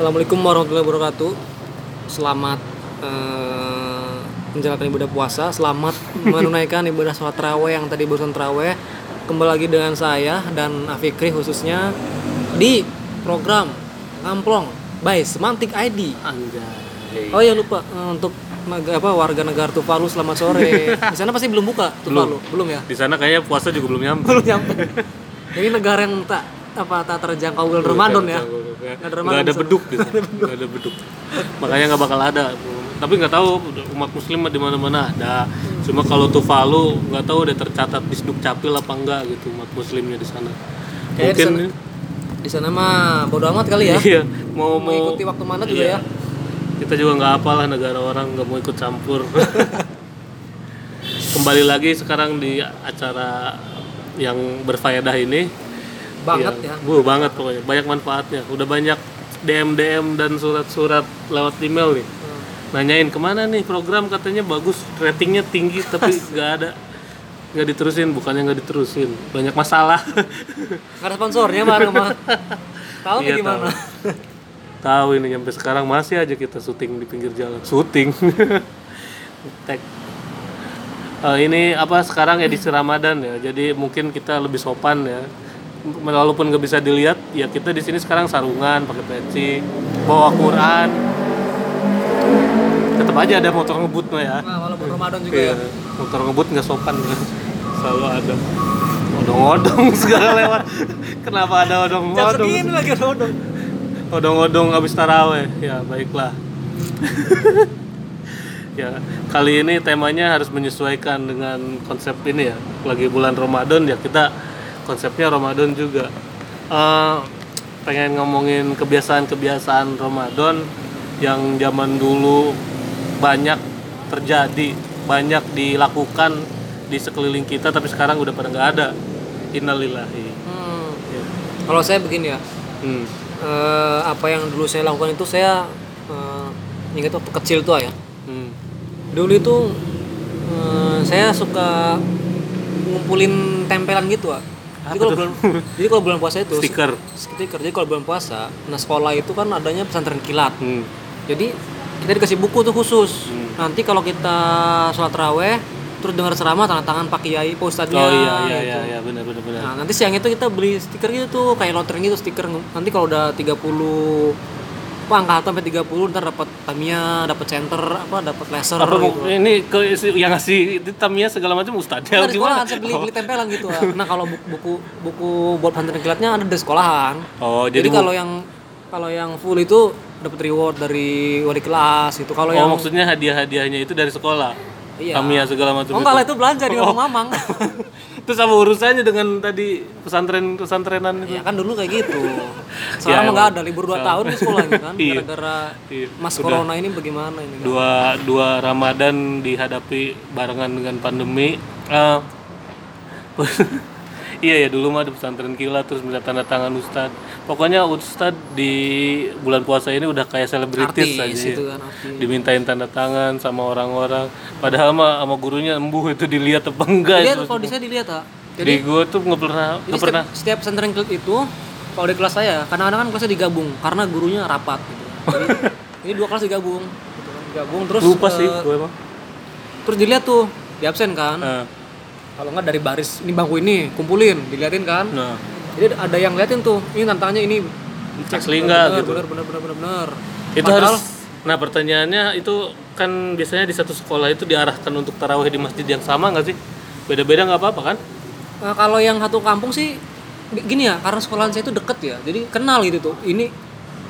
Assalamualaikum warahmatullahi wabarakatuh. Selamat eh, menjalankan ibadah puasa, selamat menunaikan ibadah sholat terawih yang tadi barusan terawih. Kembali lagi dengan saya dan Afikri khususnya di program Ngamplong by Semantik ID. Anjay. Oh ya lupa eh, untuk apa warga negara Tuvalu selamat sore. Di sana pasti belum buka Tuvalu, belum, ya? Di sana kayaknya puasa juga belum nyampe. Belum nyampe. Ini negara yang tak apa tak terjangkau bulan Ramadan ya. Nggak ada Ramadan ada beduk di sana. Nggak ada beduk. Makanya nggak bakal ada. Tapi nggak tahu umat muslim di mana-mana ada. Cuma kalau Tuvalu nggak tahu udah tercatat di Sduk Capil apa enggak gitu umat muslimnya di sana. Mungkin Di sana mah bodo amat kali ya. iya mau Mau mau ikuti waktu mana juga iya. ya. Kita juga nggak apalah negara orang nggak mau ikut campur. Kembali lagi sekarang di acara yang berfaedah ini. Banget Iya, ya. Bu, banget pokoknya. Banyak manfaatnya. Udah banyak DM DM dan surat-surat lewat email nih. Nanyain ke mana nih program katanya bagus, ratingnya tinggi tapi nggak ada nggak diterusin bukannya nggak diterusin banyak masalah Nggak ada sponsornya mah mah. Tahu Iya, gimana? tahu ini sampai sekarang masih aja kita syuting di pinggir jalan syuting Tag. Eh, ini apa sekarang edisi Ramadan ya jadi mungkin kita lebih sopan ya walaupun nggak bisa dilihat ya kita di sini sekarang sarungan pakai peci bawa Quran. Tetap aja ada motor ngebut mah ya. Nah, walaupun Ramadan juga Iya, ya. motor ngebut nggak sopan. Selalu ada odong-odong segala lewat. Kenapa ada Jam odong-odong? segini lagi odong. odong-odong habis taraweh. Ya baiklah. Ya kali ini temanya harus menyesuaikan dengan konsep ini ya. Lagi bulan Ramadan ya kita konsepnya Ramadan juga Eh, pengen ngomongin kebiasaan-kebiasaan Ramadan yang zaman dulu banyak terjadi banyak dilakukan di sekeliling kita tapi sekarang udah pada nggak ada innalillahi Hmm. Ya. Kalau saya begini ya, Hmm. eh, apa yang dulu saya lakukan itu saya eh, ingat waktu kecil tuh ya. Hmm. Dulu itu eh, saya suka ngumpulin tempelan gitu ah. Jadi kalau bulan, jadi kalau bulan puasa itu stiker stiker. Jadi kalau bulan puasa, nah sekolah itu kan adanya pesantren kilat. Hmm. Jadi kita dikasih buku tuh khusus. Hmm. Nanti kalau kita sholat raweh, terus dengar ceramah tanda tangan Pak Kiai, Pak Ustadznya. Oh iya iya gitu. iya iya benar benar benar. Nah, nanti siang itu kita beli stiker gitu tuh, kayak lotre gitu stiker. Nanti kalau udah 30 apa angka sampai 30 ntar dapat Tamiya, dapat center, apa dapat laser Apa gitu. ini ke yang ngasih itu Tamiya segala macam ustadznya Nah, gimana? saya beli, beli tempelan gitu. ah. Nah, kalau buku buku, buku buat pesantren kilatnya ada di sekolahan. Oh, Jadi, jadi, kalau yang kalau yang full itu dapat reward dari wali kelas itu. Kalau oh yang maksudnya hadiah-hadiahnya itu dari sekolah. Iya. Tamiya segala macam Oh lah itu belanja di Oh. Mamang. Terus apa urusannya dengan tadi pesantren pesantrenan itu? ya kan dulu kayak gitu. Sekarang mah nggak ada libur 2 tahun di sekolahnya kan Iya. gara-gara Iya. Mas Udah. Corona ini bagaimana ini kan? Dua dua Ramadan dihadapi barengan dengan pandemi. Eh, iya ya dulu mah di pesantren kilat terus minta tanda tangan ustad. Pokoknya ustad di bulan puasa ini udah kayak selebritis aja. itu kan artis. dimintain tanda tangan sama orang-orang padahal mah sama gurunya embuh itu dilihat apa enggak Lihat itu. kalau di saya dilihat ah. di Jadi, gua tuh nggak pernah nggak pernah setiap pesantren kilat itu kalau di kelas saya kadang-kadang kan kelasnya digabung karena gurunya rapat gitu. Jadi, ini dua kelas digabung gitu kan. digabung terus lupa eh, sih gue emang terus dilihat tuh di absen kan nah, kalau nggak dari baris ini bangku ini kumpulin diliatin kan. Nah. Jadi ada yang liatin tuh ini tantangannya ini. Asli enggak bener, gitu? bener bener bener bener. Bener itu Padahal- harus nah pertanyaannya itu kan biasanya di satu sekolah itu diarahkan untuk tarawih di masjid yang sama nggak sih? Beda-beda nggak apa-apa kan? Nah, kalau yang satu kampung sih gini ya, karena sekolahan saya itu deket ya, jadi kenal gitu tuh. Ini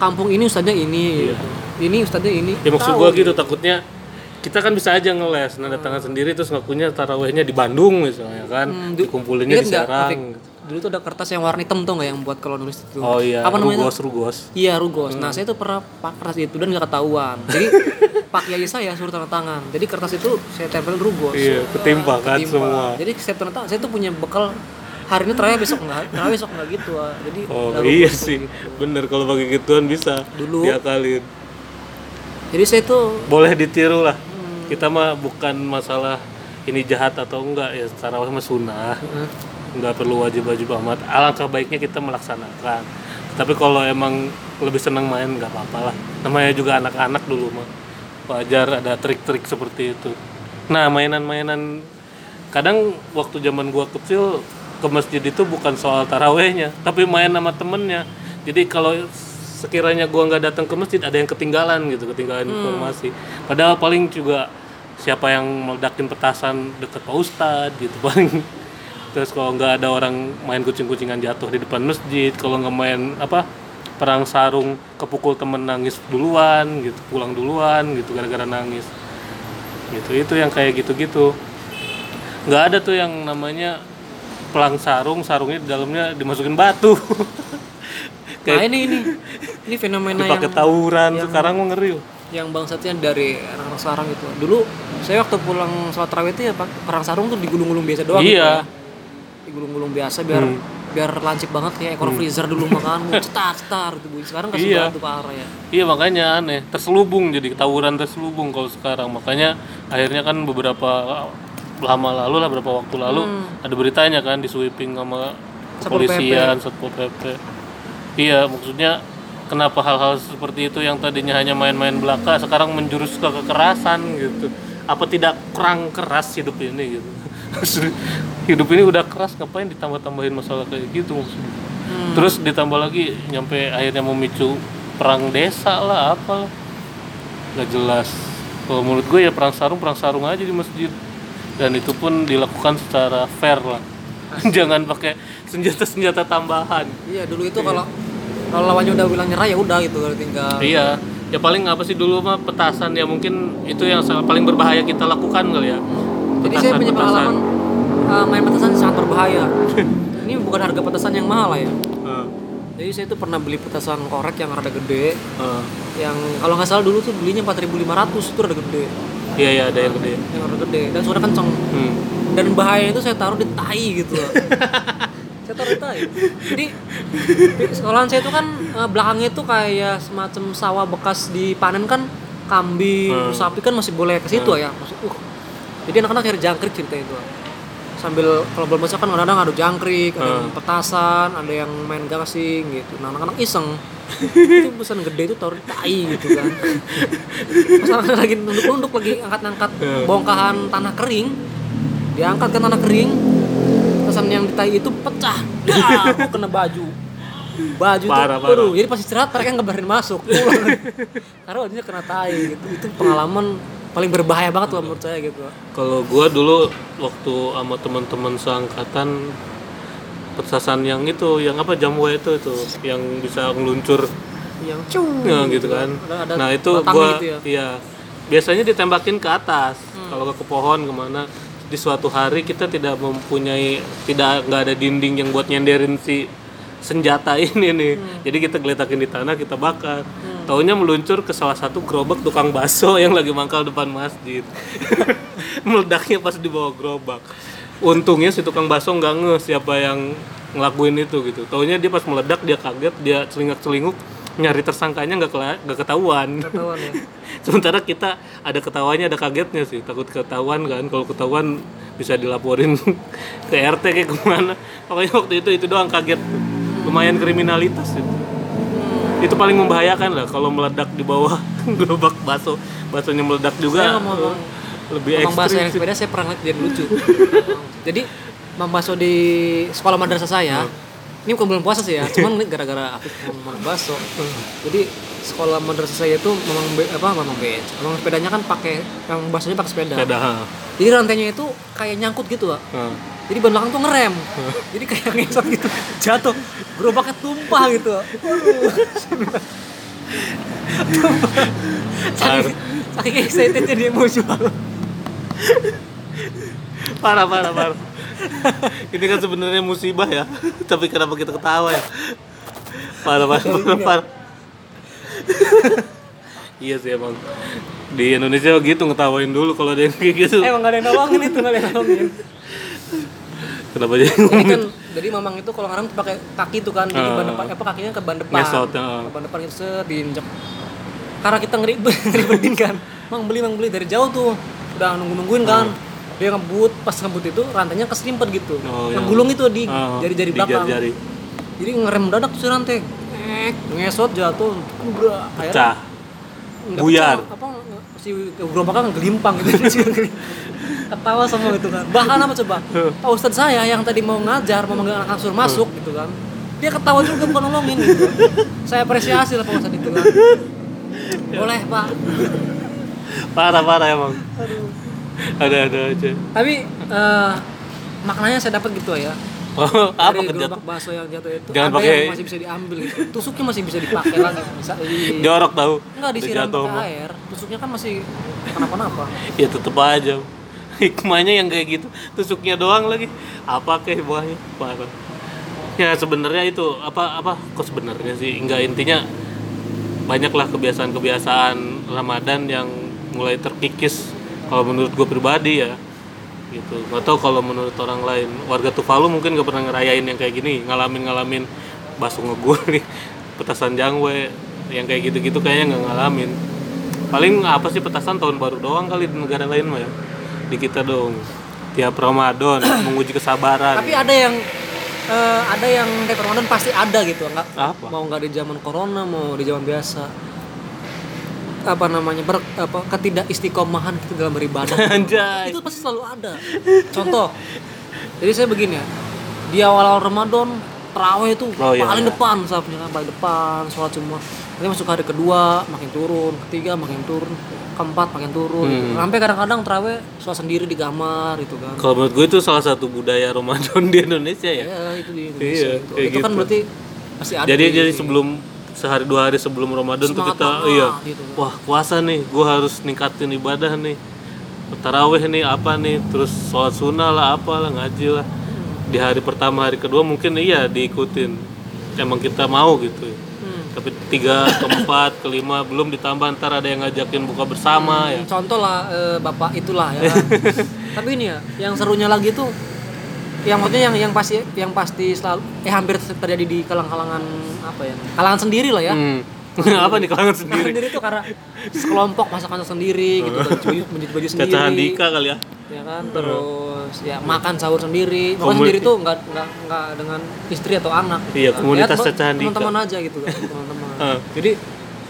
kampung ini ustadznya ini, gitu. ini ustadznya ini. ya maksud Tahu gua gitu. takutnya kita kan bisa aja ngeles nanda tangan sendiri terus ngakunya tarawihnya di Bandung misalnya kan Hmm, du- dikumpulinnya di Serang? Dulu tuh ada kertas yang warna hitam tuh nggak yang buat kalau nulis itu. oh iya Apa namanya? rugos rugos Iya rugos. Nah saya tuh pernah pak kertas itu dan nggak ketahuan. Jadi pak kiai saya suruh tanda tangan. Jadi kertas itu saya tempel rugos. iya ketimpa kan Ketimpa. semua Jadi setiap tanda tangan saya tuh punya bekal hari ini terakhir besok nggak, terakhir besok nggak gitu. ah. Jadi Oh iya rugos sih, gitu. bener kalau bagi gituan bisa Dulu. diakalin. Jadi saya tuh Boleh ditiru lah. Hmm. Kita mah bukan masalah ini jahat atau enggak ya, tarawih mah sunnah. nggak perlu wajib-wajib amat. Alangkah baiknya kita melaksanakan. Tapi kalau emang lebih senang main nggak apa-apa lah namanya juga anak-anak dulu mah wajar ada trik-trik seperti itu nah mainan-mainan kadang waktu zaman gua kecil ke masjid itu bukan soal tarawehnya tapi main sama temennya jadi kalau sekiranya gua nggak datang ke masjid ada yang ketinggalan gitu ketinggalan informasi padahal paling juga siapa yang meledakin petasan deket pak ustadz gitu paling. Terus kalau nggak ada orang main kucing-kucingan jatuh di depan masjid kalau nggak main apa perang sarung kepukul temen nangis duluan gitu pulang duluan gitu gara-gara nangis. Gitu itu yang kayak gitu-gitu. Nggak ada tuh yang namanya pelang sarung sarungnya di dalamnya dimasukin batu. Nah kayak ini ini. Ini fenomena yang dipakai tawuran sekarang mah ngeri yang bangsatnya dari anak-anak sarang itu. Dulu saya waktu pulang sholat tarawih itu ya pak perang sarung tuh digulung-gulung biasa doang. gitu Iya. ya. Digulung-gulung biasa biar Hmm. biar lancip banget kayak ekor freezer dulu makan cetar cetar gitu bunyi. Sekarang kasih Iya. batu parah ya. Iya makanya aneh, terselubung jadi tawuran terselubung kalau sekarang. Makanya akhirnya kan beberapa lama lalu lah beberapa waktu lalu ada beritanya kan di sweeping sama kepolisian, satpol pp. Iya maksudnya kenapa hal-hal seperti itu yang tadinya hanya main-main belaka sekarang menjurus ke kekerasan gitu. Apa tidak kurang keras hidup ini gitu? hidup ini udah keras ngapain ditambah-tambahin masalah kayak gitu maksudnya. Terus ditambah lagi nyampe akhirnya memicu perang desa lah apa lah. Gak jelas. Kalau menurut gue ya perang sarung perang sarung aja di masjid. Dan itu pun dilakukan secara fair lah. Jangan pakai senjata-senjata tambahan. Iya dulu itu kalau kalau lawannya udah bilang nyerah ya udah gitu tinggal. Iya. Ya paling apa sih dulu mah petasan ya mungkin itu yang paling berbahaya kita lakukan kali ya. Jadi saya punya pengalaman uh, main petasan sangat berbahaya. ini bukan harga petasan yang mahal lah ya. Heeh. Jadi saya tuh pernah beli petasan korek yang rada gede, Heeh. yang kalau nggak salah dulu tuh belinya 4.500 itu rada gede, Iya iya ada yang gede. yang rada gede dan suara kenceng. Hmm. Dan bahaya itu saya taruh di tai gitu. saya di tai. Jadi di sekolahan saya itu kan eh, belakangnya itu kayak semacam sawah bekas dipanen kan kambing, Hmm. sapi kan masih boleh ke situ ya. Maksud, uh. Jadi anak-anak akhirnya jangkrik cerita itu. Sambil kalau belum masak kan kadang-kadang ada jangkrik, ada yang petasan, ada yang main gasing gitu. Nah anak-anak iseng itu pesan gede itu taruh di tai gitu kan. Pas anak lagi nunduk-nunduk lagi angkat-angkat bongkahan tanah kering, diangkat ke tanah kering, pesan yang di tai itu pecah, dah, kok kena baju. Baju Parah, tuh, parah. jadi pas istirahat mereka berani masuk. Karena bajunya kena tai gitu. Itu pengalaman paling berbahaya banget lah menurut saya gitu. Kalau gua dulu waktu sama teman-teman seangkatan petasan yang itu, yang apa jamwe itu itu, yang bisa ngeluncur Yang cung ya, gitu kan. Ada, ada nah itu gua gitu ya. iya biasanya ditembakin ke atas. Hmm. Kalau ke pohon ke mana di suatu hari kita tidak mempunyai tidak nggak ada dinding yang buat nyenderin si senjata ini nih. Hmm. Jadi kita geletakin di tanah kita bakar. Taunya meluncur ke salah satu gerobak tukang bakso yang lagi mangkal depan masjid. Meledaknya pas di bawah gerobak. Untungnya si tukang bakso nggak ngeh siapa yang ngelakuin itu gitu. Taunya dia pas meledak dia kaget, dia celingak-celinguk nyari tersangkanya nggak ketahuan. Ketahuan ya. Sementara kita ada ketawanya ada kagetnya sih, takut ketahuan kan. Kalau ketahuan bisa dilaporin ke RT kayak ke mana. Pokoknya waktu itu itu doang kaget. Lumayan kriminalitas itu. Itu paling membahayakan lah kalau meledak di bawah gerobak bakso. Baksonya meledak juga. Saya ngomong- lebih Emang bahasa ekstrim. yang sepeda saya pernah lihat jadi lucu. jadi Baso di sekolah madrasah saya, ini bukan bulan puasa sih ya, cuman ini gara-gara aku ngomong Baso. Jadi sekolah madrasah saya itu memang be, apa memang be, memang sepedanya kan pakai yang basonya pakai sepeda. Sepeda. Jadi rantainya itu kayak nyangkut gitu. Ha. Jadi ban belakang tuh ngerem. Jadi kayak ngesot gitu, jatuh. Gerobaknya tumpah gitu. Waduh. Saking, saking excitednya dia emosional. Parah parah parah. Ini kan sebenarnya musibah ya. Tapi kenapa kita ketawa ya? Parah parah parah. parah. iya sih emang di Indonesia gitu ngetawain dulu kalau ada yang kayak gitu. Emang gak ada yang nolongin itu, gak ada yang nolongin. Kenapa jadi Jadi kan, jadi mamang itu kalau ngarang pakai kaki tuh kan, jadi ban depan, apa kakinya ke ban depan. Ngesot, ya. Ke ban depan itu diinjek. Karena kita ngeribet, ngeribetin kan. Mang beli, mang beli dari jauh tuh. Udah nunggu-nungguin kan. Dia ngebut, pas ngebut itu rantainya keserimpet gitu. Oh, yang- Ngegulung itu di Ah, jari-jari di belakang. jari-jari. Jadi ngerem mendadak tuh si rantai. eh, ngesot jatuh bra pecah. Buyar. apa si gerobaknya gelimpang gitu. Ketawa semua gitu kan. Bahkan apa coba? Pak Ustadz saya yang tadi mau ngajar mau manggil anak suruh masuk gitu kan. Dia ketawa juga bukan nolongin gitu saya apresiasi lah Pak Ustadz itu kan. Boleh Pak. Parah parah emang. Ada ada aja. Tapi eh, maknanya saya dapat gitu ya. Oh, apa dari gerobak bakso yang jatuh itu Jangan ada pakai- yang masih bisa diambil gitu. Tusuknya masih bisa dipakai lagi bisa di, jorok tahu. Enggak disiram jatuh pakai air. Tusuknya kan masih kenapa-napa. Ya tetep aja. Hikmahnya yang kayak gitu. Tusuknya doang lagi. Apa kayak buahnya? Parah. Ya sebenarnya itu apa apa? Kok sebenarnya sih? Enggak intinya banyaklah kebiasaan-kebiasaan Ramadan yang mulai terkikis kalau menurut gue pribadi ya gitu. Nggak tahu kalau menurut orang lain. Warga Tuvalu mungkin gak pernah ngerayain yang kayak gini ngalamin ngalamin bakso ngegur nih petasan jangwe yang kayak gitu-gitu kayaknya nggak ngalamin. Paling apa sih petasan tahun baru doang kali di negara lain mah ya? Di kita dong. Tiap Ramadan menguji kesabaran. Tapi ada yang eh, ada yang tiap Ramadan pasti ada gitu nggak? Apa? Mau nggak di zaman corona mau di zaman biasa apa namanya ber, apa ketidak istiqomahan gitu dalam beribadah anjay itu pasti selalu ada contoh jadi saya begini ya di awal-awal Ramadan terawih itu Oh, iya, paling iya. depan safnya kan paling depan sholat semua nanti masuk hari kedua makin turun ketiga makin turun keempat makin turun gitu. Hmm. sampai kadang-kadang terawih sholat sendiri di kamar gitu kan kalau menurut gue itu salah satu budaya Ramadan di Indonesia ya ya itu di Indonesia Iya, itu, kayak itu kan gitu. berarti pasti ada jadi di- jadi sebelum sehari dua hari sebelum Ramadan tuh kita banget iya. gitu. wah puasa nih gue harus ningkatin ibadah nih. Taraweh nih apa nih terus sholat sunnah lah apalah ngaji lah. Di hari pertama hari kedua mungkin iya diikutin. Emang kita mau gitu. Hmm. tapi tiga keempat kelima belum ditambah ntar ada yang ngajakin buka bersama ya. contoh lah eh, bapak itulah ya tapi ini ya yang serunya lagi tuh yang maksudnya yang yang pasti yang pasti selalu eh hampir terjadi di kalang-kalangan apa ya kalangan sendiri lah ya Hmm. apa nih kalangan Kalangan sendiri sendiri tuh karena sekelompok masakan sendiri gitu baju baju, baju, baju sendiri Caca Handika kali ya ya kan terus ya makan sahur sendiri makan Komuni- sendiri tuh nggak nggak nggak dengan istri atau anak Iya, Kan. komunitas Ya, Caca Handika. teman-teman aja gitu kan teman-teman Heeh. jadi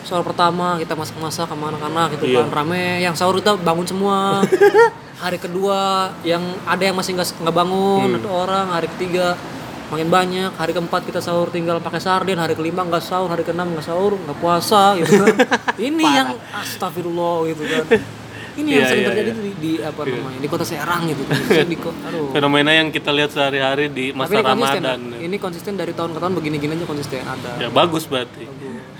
sahur pertama kita masak-masak sama anak-anak gitu Iya. kan rame yang sahur kita bangun semua hari kedua yang ada yang masih nggak nggak bangun Hmm. orang hari ketiga makin banyak hari keempat kita sahur tinggal pakai sarden hari kelima nggak sahur hari keenam nggak sahur nggak puasa gitu kan. Ini yang astagfirullah gitu kan. Ini yang Iya, sering iya, terjadi iya. di, di apa namanya di kota Serang gitu kan. Di aduh. Fenomena yang kita lihat sehari-hari di tapi masa ini konsisten Ramadan ya. ini konsisten dari tahun ke tahun begini-gini aja konsisten ada. Ya bagus berarti.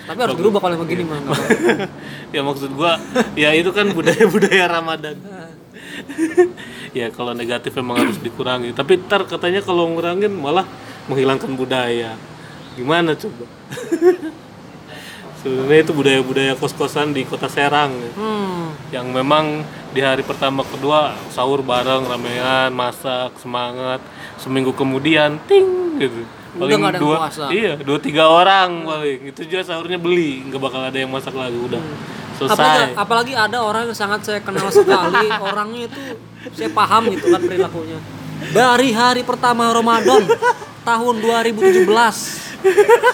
Tapi harus berubah kalau begini mah nggak apa-apa. ya maksud gua ya itu kan budaya-budaya Ramadan ya kalau negatif memang harus dikurangi. Tapi ntar katanya kalau ngurangin malah menghilangkan budaya. Gimana coba? Sebenarnya itu budaya-budaya kos-kosan di kota Serang ya. hmm. yang memang di hari pertama kedua sahur bareng ramean masak semangat. Seminggu kemudian ting gitu. Udah ada yang dua puasa. iya dua tiga orang paling. Itu juga sahurnya beli. Nggak bakal ada yang masak lagi udah. Apalagi, selesai apalagi ada orang yang sangat saya kenal sekali orangnya itu saya paham gitu kan perilakunya dari hari pertama Ramadan tahun 2017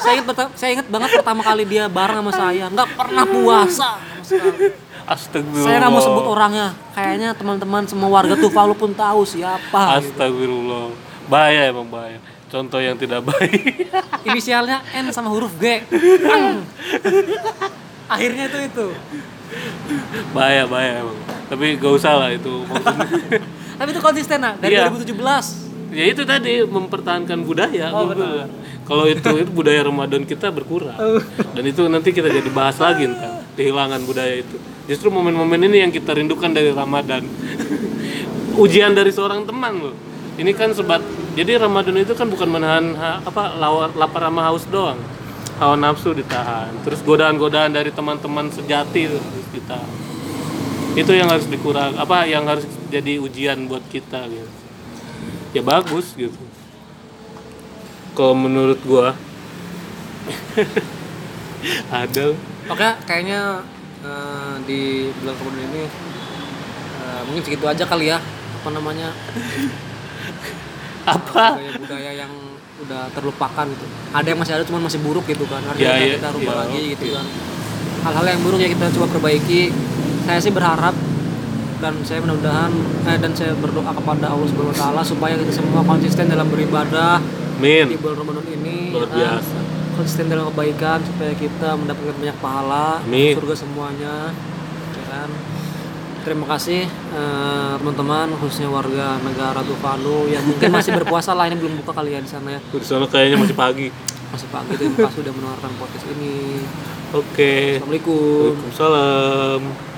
saya ingat saya ingat banget pertama kali dia bareng sama saya nggak pernah puasa sama sekali Astagfirullah. saya nggak mau sebut orangnya kayaknya teman-teman semua warga Tuvalu pun tahu siapa gitu. Astagfirullah. Bahaya emang bahaya. Contoh yang tidak baik. inisialnya N sama huruf G. akhirnya itu itu bahaya bahaya emang. Tapi gak usah lah itu maksudnya. tapi itu konsisten nah dari Iya. 2017 ya itu tadi mempertahankan budaya. Oh. Kalau itu itu budaya Ramadan kita berkurang. Oh. Dan itu nanti kita jadi bahas lagi ntar kehilangan budaya itu. Justru momen-momen ini yang kita rindukan dari Ramadan. Ujian dari seorang teman loh. Ini kan sebat. Jadi Ramadan itu kan bukan menahan ha- apa lapar sama haus doang. Hawa nafsu ditahan. Terus godaan-godaan dari teman-teman sejati harus ditahan. Itu yang harus dikurang apa yang harus jadi ujian buat kita gitu. Ya bagus gitu. Kalau menurut gua ada Oke, kayaknya eh, di bulan kemudian ini eh, mungkin segitu aja kali ya apa namanya apa budaya-budaya yang udah terlupakan gitu ada yang masih ada cuman masih buruk gitu kan harus Ya, kita, ya, kita rubah ya, lagi gitu kan hal-hal yang buruk ya kita coba perbaiki saya sih berharap dan saya mudah-mudahan eh, dan saya berdoa kepada Allah Subhanahu Wa Taala supaya kita semua konsisten dalam beribadah di Min. bulan Ramadan ini Luar ya kan? biasa. konsisten dalam kebaikan supaya kita mendapatkan banyak pahala Amin. surga semuanya ya kan terima kasih eh, teman-teman khususnya warga negara Tuvalu yang mungkin masih berpuasa lah ini belum buka kali ya di sana ya Di sana kayaknya masih pagi. masih pagi terima kasih sudah mendengarkan podcast ini Oke. assalamualaikum Waalaikumsalam.